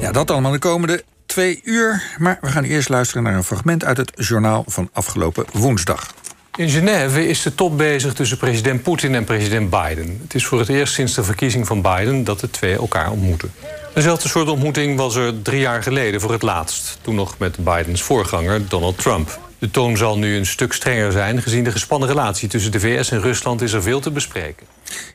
Ja, dat allemaal de komende twee uur. Maar we gaan eerst luisteren naar een fragment uit het journaal van afgelopen woensdag. In Genève is de top bezig tussen president Poetin en president Biden. Het is voor het eerst sinds de verkiezing van Biden dat de twee elkaar ontmoeten. Dezelfde soort ontmoeting was er drie jaar geleden voor het laatst. Toen nog met Bidens voorganger Donald Trump. De toon zal nu een stuk strenger zijn. Gezien de gespannen relatie tussen de VS en Rusland is er veel te bespreken.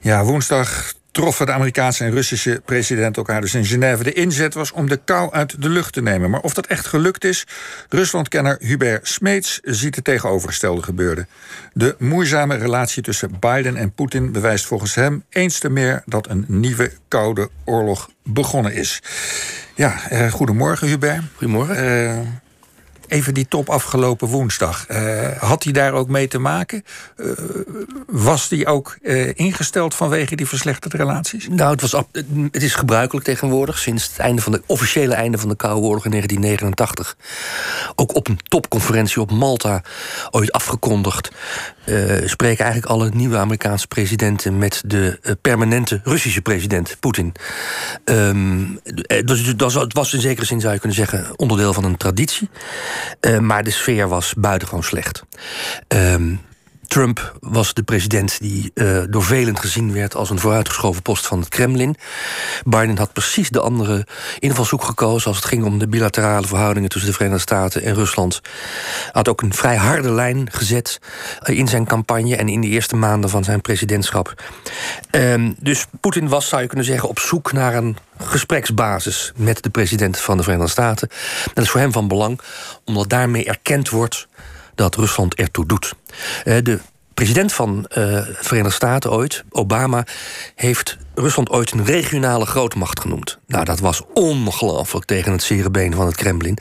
Ja, woensdag troffen de Amerikaanse en Russische president elkaar dus in Genève. De inzet was om de kou uit de lucht te nemen. Maar of dat echt gelukt is, Ruslandkenner Hubert Smeets ziet het tegenovergestelde gebeuren. De moeizame relatie tussen Biden en Poetin bewijst volgens hem eens te meer dat een nieuwe koude oorlog begonnen is. Ja, eh, goedemorgen Hubert. Goedemorgen. Eh, even die top afgelopen woensdag. Uh, had hij daar ook mee te maken? Uh, was die ook uh, ingesteld vanwege die verslechterde relaties? Nou, het, was, het is gebruikelijk tegenwoordig. Sinds het einde van de officiële einde van de Koude Oorlog in 1989. Ook op een topconferentie op Malta ooit afgekondigd. spreken eigenlijk alle nieuwe Amerikaanse presidenten met de permanente Russische president Poetin. Um, het was in zekere zin, zou je kunnen zeggen, onderdeel van een traditie. Uh, maar de sfeer was buitengewoon slecht. Um, Trump was de president die uh, door velen gezien werd als een vooruitgeschoven post van het Kremlin. Biden had precies de andere invalshoek gekozen als het ging om de bilaterale verhoudingen tussen de Verenigde Staten en Rusland. Had ook een vrij harde lijn gezet uh, in zijn campagne en in de eerste maanden van zijn presidentschap. Um, dus Poetin was, zou je kunnen zeggen, op zoek naar een gespreksbasis met de president van de Verenigde Staten. Dat is voor hem van belang, omdat daarmee erkend wordt dat Rusland ertoe doet. De president van uh, de Verenigde Staten ooit, Obama, heeft Rusland ooit een regionale grootmacht genoemd. Nou, dat was ongelooflijk tegen het zere been van het Kremlin.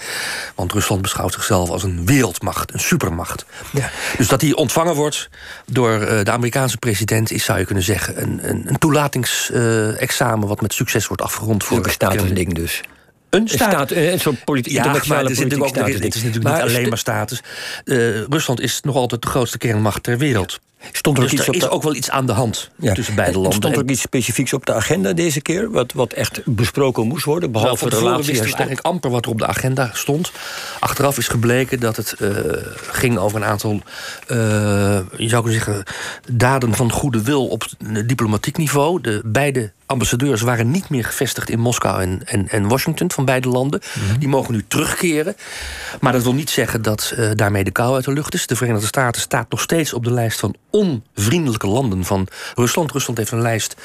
Want Rusland beschouwt zichzelf als een wereldmacht, een supermacht. Ja. Dus dat hij ontvangen wordt door uh, de Amerikaanse president... is, zou je kunnen zeggen, een, een, een toelatingsexamen... Uh, wat met succes wordt afgerond voor Kremlin. ding dus. Een staat, staat een soort politiek, ja, internationale maar ook. Het is natuurlijk maar niet alleen maar status. Uh, Rusland is nog altijd de grootste kernmacht ter wereld. Stond er, dus iets er is de... ook wel iets aan de hand ja. tussen beide landen. Stond er ook iets specifieks op de agenda deze keer? Wat, wat echt besproken moest worden? Behalve nou, de relatie wisten eigenlijk amper wat er op de agenda stond. Achteraf is gebleken dat het uh, ging over een aantal... Uh, je zou kunnen zeggen... daden van goede wil op diplomatiek niveau. De beide ambassadeurs waren niet meer gevestigd in Moskou en, en, en Washington van beide landen. Mm -hmm. Die mogen nu terugkeren. Maar dat wil niet zeggen dat uh, daarmee de kou uit de lucht is. De Verenigde Staten staat nog steeds op de lijst van onvriendelijke landen van Rusland. Rusland heeft een lijst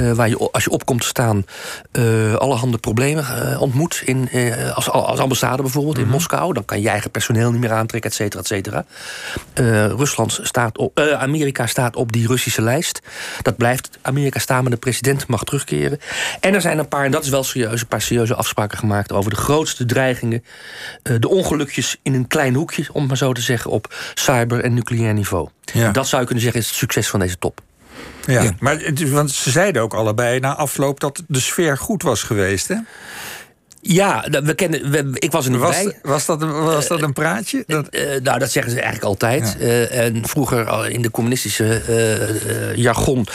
uh, waar je, als je op komt te staan, uh, allerhande problemen ontmoet. In, als, als ambassade bijvoorbeeld mm -hmm. in Moskou. Dan kan je eigen personeel niet meer aantrekken, et cetera, et cetera. Rusland staat op, Amerika staat op die Russische lijst. Dat blijft Amerika staan, maar de president mag terugkeren. En er zijn een paar, en dat is wel serieus, een paar serieuze afspraken gemaakt over de grootste dreigingen. De ongelukjes in een klein hoekje, om maar zo te zeggen, op cyber- en nucleair niveau. Ja. Dat zou je kunnen zeggen is het succes van deze top. Ja, ja. maar want ze zeiden ook allebei na afloop dat de sfeer goed was geweest, hè? Ja, we kennen, we, ik was er niet was, bij. Was dat, een, was dat een praatje? Uh, uh, nou, dat zeggen ze eigenlijk altijd. Ja. Uh, en vroeger in de communistische jargon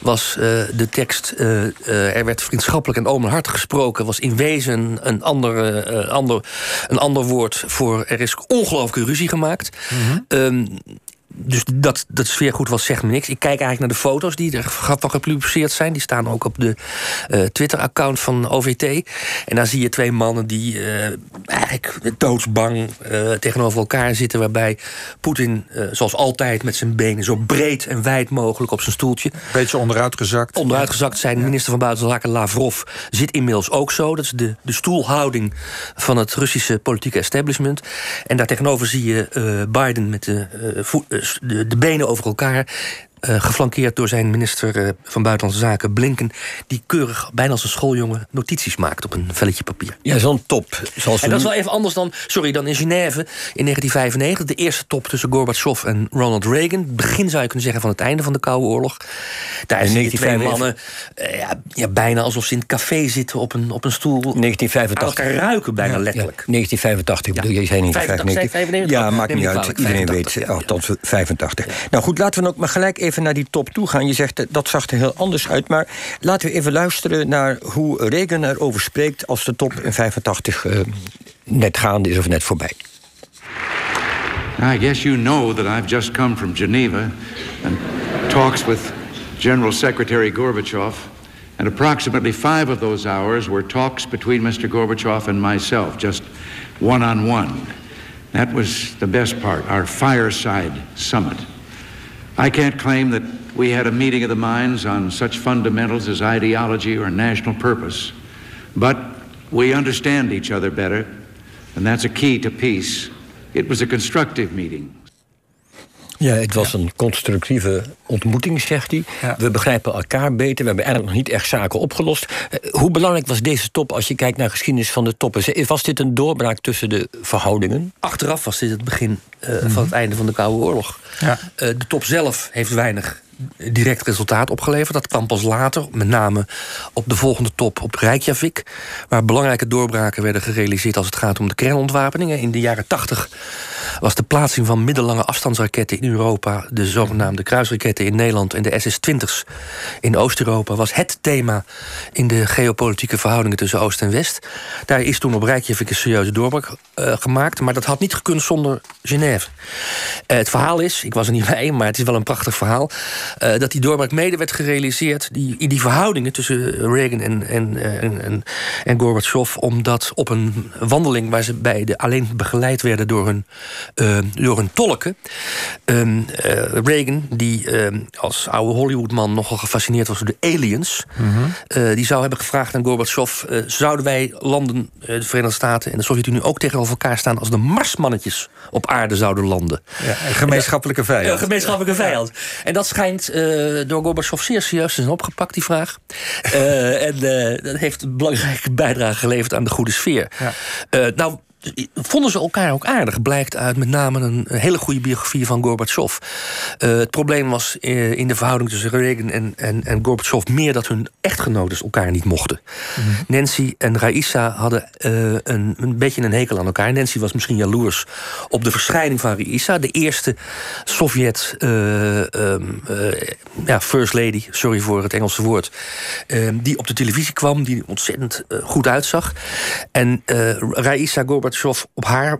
was de tekst... er werd vriendschappelijk en openhartig gesproken... was in wezen een ander, ander, een ander woord voor... er is ongelooflijke ruzie gemaakt. -hmm. um, dus dat, dat sfeergoed was zegt me niks. Ik kijk eigenlijk naar de foto's die er van gepubliceerd zijn. Die staan ook op de uh, Twitter-account van OVT. En daar zie je twee mannen die uh, eigenlijk doodsbang uh, tegenover elkaar zitten. Waarbij Poetin, zoals altijd, met zijn benen zo breed en wijd mogelijk op zijn stoeltje. Beetje onderuitgezakt. Onderuitgezakt. Zijn ja. minister van Buitenlandse Zaken Lavrov zit inmiddels ook zo. Dat is de, de stoelhouding van het Russische politieke establishment. En daartegenover zie je Biden met de de, de benen over elkaar. Uh, geflankeerd door zijn minister uh, van Buitenlandse Zaken, Blinken... die keurig, bijna als een schooljongen, notities maakt op een velletje papier. Ja, zo'n top. Zoals en dat is wel even anders dan, sorry, dan in Genève in 1995... de eerste top tussen Gorbachev en Ronald Reagan. Begin zou je kunnen zeggen van het einde van de Koude Oorlog. Daar zijn die twee mannen uh, ja, ja, bijna alsof ze in het café zitten op een, op een stoel. 1985. Aan elkaar ruiken bijna ja, letterlijk. Ja, 1985 bedoel je, zei niet 85, 95. Ja, maakt niet uit. Iedereen weet, althans 85. Nou goed, laten we ook maar gelijk even even naar die top toe gaan. Je zegt eh, dat zag er heel anders uit. Maar laten we even luisteren naar hoe Reagan erover spreekt als de top in 85 uh, net gaande is of net voorbij. I guess you know that I've just come from Geneva and talks with General Secretary Gorbachev. And approximately five of those hours were talks between Mr. Gorbachev and myself, just one on one. That was the best part, our fireside summit. I can't claim that we had a meeting of the minds on such fundamentals as ideology or national purpose, but we understand each other better, and that's a key to peace. It was a constructive meeting. Ja, het was een constructieve ontmoeting, zegt hij. Ja. We begrijpen elkaar beter. We hebben eigenlijk nog niet echt zaken opgelost. Eh, hoe belangrijk was deze top als je kijkt naar de geschiedenis van de toppen? Was dit een doorbraak tussen de verhoudingen? Achteraf was dit het begin eh, van het einde van de Koude Oorlog. Ja. Eh, de top zelf heeft weinig direct resultaat opgeleverd. Dat kwam pas later, met name op de volgende top op Reykjavik... waar belangrijke doorbraken werden gerealiseerd als het gaat om de kernontwapeningen. In de jaren 80 was de plaatsing van middellange afstandsraketten in Europa... de zogenaamde kruisraketten in Nederland en de SS-20's in Oost-Europa... was het thema in de geopolitieke verhoudingen tussen Oost en West. Daar is toen op Reykjavik een serieuze doorbraak uh, gemaakt... maar dat had niet gekund zonder Genève. Uh, het verhaal is, ik was er niet bij, maar het is wel een prachtig verhaal... Uh, dat die doorbraak mede werd gerealiseerd die, in die verhoudingen tussen Reagan en, en, en, en, en Gorbachev. Omdat op een wandeling waar ze beiden alleen begeleid werden door hun, uh, door hun tolken. Um, uh, Reagan, die als oude Hollywoodman nogal gefascineerd was door de aliens. Mm -hmm. die zou hebben gevraagd aan Gorbachev: zouden wij landen, de Verenigde Staten en de Sovjet-Unie, ook tegenover elkaar staan als de Marsmannetjes op aarde zouden landen? Ja, een gemeenschappelijke vijand. Een gemeenschappelijke vijand. En dat schijnt door Gorbachev zeer serieus te zijn opgepakt, die vraag. En dat heeft een belangrijke bijdrage geleverd aan de goede sfeer. Ja. nou, vonden ze elkaar ook aardig. Blijkt uit met name een hele goede biografie van Gorbachev. Uh, het probleem was uh, in de verhouding tussen Reagan en, en, en Gorbachev meer dat hun echtgenoten elkaar niet mochten. Mm -hmm. Nancy en Raisa hadden uh, een, een beetje een hekel aan elkaar. Nancy was misschien jaloers op de verschijning van Raisa, de eerste Sovjet um, ja, First Lady, sorry voor het Engelse woord, ehm, die op de televisie kwam, die ontzettend goed uitzag. En Raisa Gorbachev op haar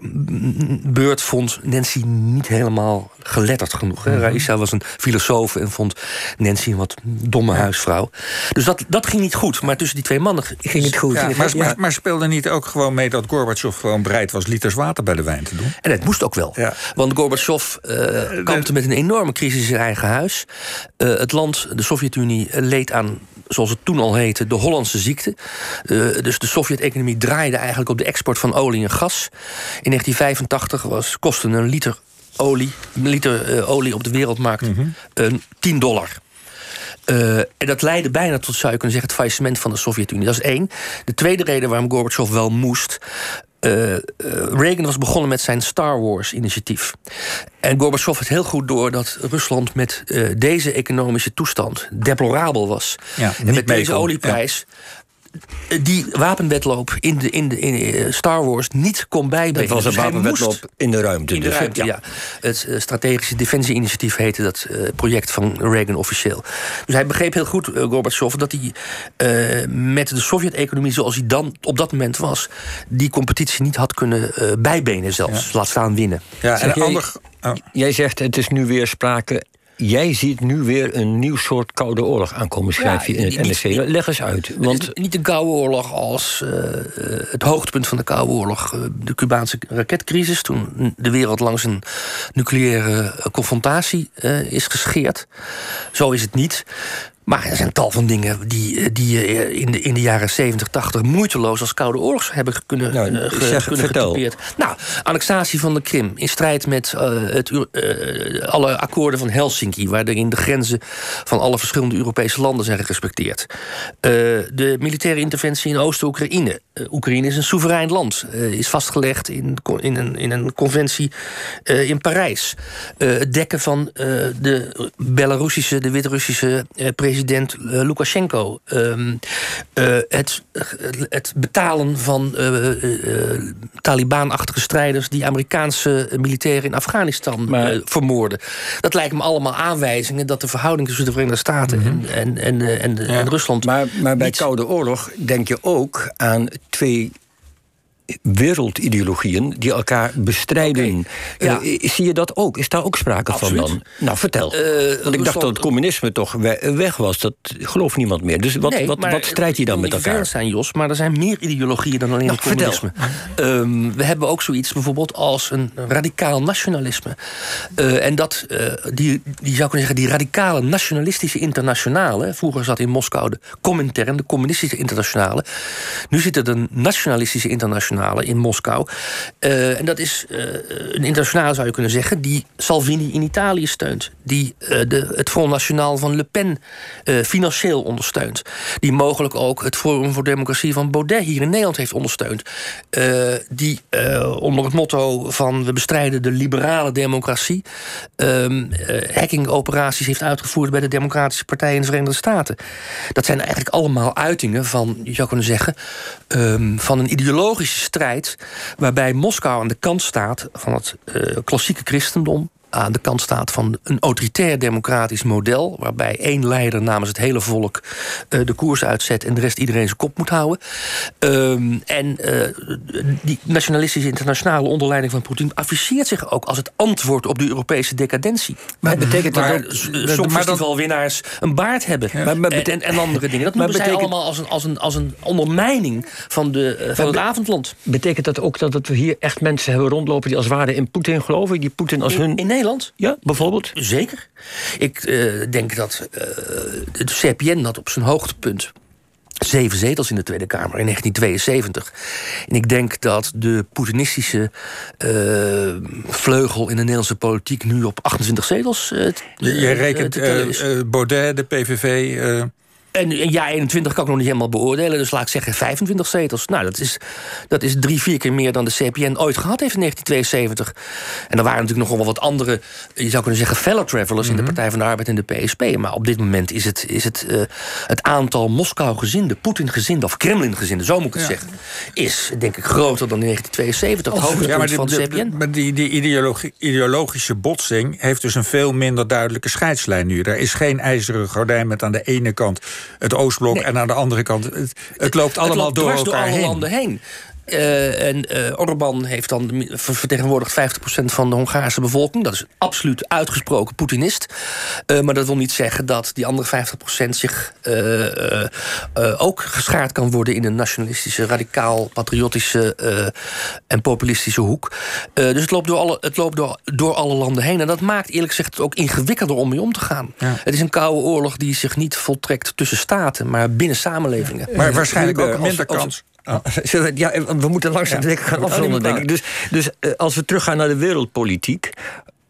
beurt vond Nancy niet helemaal geletterd genoeg. Hè? Raisa was een filosoof en vond Nancy een wat domme huisvrouw. Dus dat, dat ging niet goed. Maar tussen die twee mannen ging het goed. Ja, maar, maar, maar, speelde niet ook gewoon mee dat Gorbachev gewoon bereid was liters water bij de wijn te doen? En het moest ook wel. Want Gorbachev uh, kampte met een enorme crisis in zijn eigen huis. Uh, het land, de Sovjet-Unie, leed aan zoals het toen al heette, de Hollandse ziekte. Uh, dus de Sovjet-economie draaide eigenlijk op de export van olie en gas. In 1985 was, kostte een liter olie, een liter uh, olie op de wereldmarkt mm -hmm. uh, 10 dollar. Uh, en dat leidde bijna tot, zou je kunnen zeggen, het faillissement van de Sovjet-Unie. Dat is één. De tweede reden waarom Gorbachev wel moest. Uh, uh, Reagan was begonnen met zijn Star Wars-initiatief. En Gorbachev had heel goed door dat Rusland met uh, deze economische toestand deplorabel was. Ja, en met deze olieprijs. Ja die wapenwedloop in, de, in, de, in Star Wars niet kon bijbenen. Dat was een dus wapenwedloop in de ruimte. In de dus, ruimte, ja. ja. Het uh, strategische defensie-initiatief heette dat uh, project van Reagan officieel. Dus hij begreep heel goed, Gorbachev, dat hij met de Sovjet-economie zoals hij dan op dat moment was, die competitie niet had kunnen bijbenen zelfs. Ja. Laat staan winnen. Ja, en een ander... Oh. Jij zegt het is nu weer sprake Jij ziet nu weer een nieuw soort Koude Oorlog aankomen, schrijf je in het NRC. Leg eens uit. Want... niet de Koude Oorlog als uh, het hoogtepunt van de Koude Oorlog. Uh, de Cubaanse raketcrisis, toen de wereld langs een nucleaire confrontatie uh, is gescheerd. Zo is het niet. Maar er zijn tal van dingen die, die je in de, in de jaren 70, 80 moeiteloos als Koude Oorlog hebben kunnen, nou, uh, ge, zeg, kunnen getypeerd. Nou, annexatie van de Krim in strijd met uh, het, uh, alle akkoorden van Helsinki, waarin de grenzen van alle verschillende Europese landen zijn gerespecteerd. de militaire interventie in Oost-Oekraïne. Oekraïne is een soeverein land, is vastgelegd in, in, een, in een conventie in Parijs. het dekken van de Belarussische, de Wit-Russische president president Lukashenko. Ehm, het, het betalen van Taliban-achtige strijders die Amerikaanse militairen in Afghanistan maar, vermoorden. Dat lijken me allemaal aanwijzingen dat de verhouding tussen de Verenigde Staten mhm. en, en, en, en, en Rusland. Maar, maar bij Koude Oorlog denk je ook aan twee wereldideologieën die elkaar bestrijden. Ja. Uh, zie je dat ook? Is daar ook sprake van dan? Nou, vertel. Uh, Want ik dacht dat het communisme toch weg was. Dat gelooft niemand meer. Dus wat, wat, wat strijdt hij dan met elkaar? zijn, Jos, maar er zijn meer ideologieën dan alleen nou, het communisme. Um, we hebben ook zoiets bijvoorbeeld als een radicaal nationalisme. Uh, en dat, die, die zou kunnen zeggen, die radicale nationalistische internationale... vroeger zat in Moskou de Comintern, de communistische internationale. Nu zit er de nationalistische internationale in Moskou. Uh, en dat is uh, een internationale, zou je kunnen zeggen, die Salvini in Italië steunt. Die uh, de, het Front National van Le Pen financieel ondersteunt. Die mogelijk ook het Forum voor Democratie van Baudet hier in Nederland heeft ondersteund. die onder het motto van we bestrijden de liberale democratie. Ehm, hackingoperaties heeft uitgevoerd bij de Democratische Partij in de Verenigde Staten. Dat zijn eigenlijk allemaal uitingen van, je zou kunnen zeggen, um, van een ideologische strijd waarbij Moskou aan de kant staat van het uh, klassieke christendom aan de kant staat van een autoritair democratisch model. Waarbij één leider namens het hele volk uh, de koers uitzet en de rest iedereen zijn kop moet houden. Um, en uh, die nationalistische internationale onderleiding van Poetin afficheert zich ook als het antwoord op de Europese decadentie. Maar betekent dat ook songfestivalwinnaars een baard hebben maar, maar en, en, andere dingen? Dat noemen zij allemaal als een, als, een, als een ondermijning van, de, uh, van het avondland. Betekent dat ook dat we hier echt mensen hebben rondlopen die als ware in Poetin geloven? Die Poetin als hun. In Nederland? Ja, bijvoorbeeld? Zeker. Ik uh, denk dat uh, de CPN had op zijn hoogtepunt zeven zetels in de Tweede Kamer in 1972. En ik denk dat de Poetinistische uh, vleugel in de Nederlandse politiek nu op 28 zetels. Uh, je rekent Baudet, de PVV. En in jaar 21 kan ik nog niet helemaal beoordelen. Dus laat ik zeggen 25 zetels. Nou, dat is, dat is drie, vier keer meer dan de CPN ooit gehad heeft in 1972. En er waren natuurlijk nog wel wat andere, je zou kunnen zeggen, fellow travelers... in de mhm. Partij van de Arbeid en de PSP. Maar op dit moment is het, is het, uh, het aantal Moskou-gezinde... Poetin-gezinde of Kremlin-gezinde, zo moet ik het zeggen... is denk ik groter dan in 1972. Het hoogste ja, maar van de, CPN. Maar die, die ideologie, ideologische botsing heeft dus een veel minder duidelijke scheidslijn nu. Er is geen ijzeren gordijn met aan de ene kant het Oostblok en aan de andere kant. Het, het loopt allemaal door elkaar door alle landen heen. Uh, en uh, Orbán heeft dan vertegenwoordigd 50% van de Hongaarse bevolking. Dat is absoluut uitgesproken Poetinist. Uh, maar dat wil niet zeggen dat die andere 50% zich ook geschaard kan worden in een nationalistische, radicaal, patriotische en populistische hoek. dus het loopt, door alle, het loopt door, door alle landen heen. En dat maakt eerlijk gezegd het ook ingewikkelder om mee om te gaan. Ja. Het is een koude oorlog die zich niet voltrekt tussen staten, maar binnen samenlevingen. Maar waarschijnlijk ook minder kans. Oh. Ja, we moeten langzaam ja. gaan afronden, denk ik. Dus, dus uh, als we teruggaan naar de wereldpolitiek...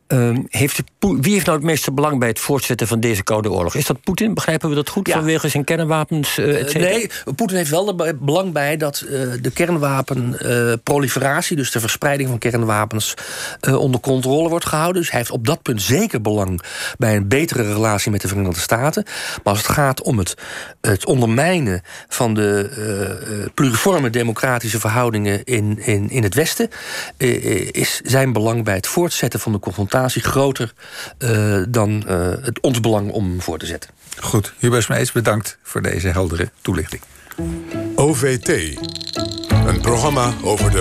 Uh, heeft wie heeft nou het meeste belang bij het voortzetten van deze Koude Oorlog? Is dat Poetin? Begrijpen we dat goed ja. vanwege zijn kernwapens? Uh, nee, Poetin heeft wel er belang bij dat uh, de kernwapenproliferatie, dus de verspreiding van kernwapens, onder controle wordt gehouden. Dus hij heeft op dat punt zeker belang bij een betere relatie met de Verenigde Staten. Maar als het gaat om het, het ondermijnen van de pluriforme democratische verhoudingen in, in, in het Westen, is zijn belang bij het voortzetten van de confrontatie groter uh, dan uh, het ons belang om voor te zetten. Goed, Hubert Smeets, bedankt voor deze heldere toelichting. OVT, een programma over de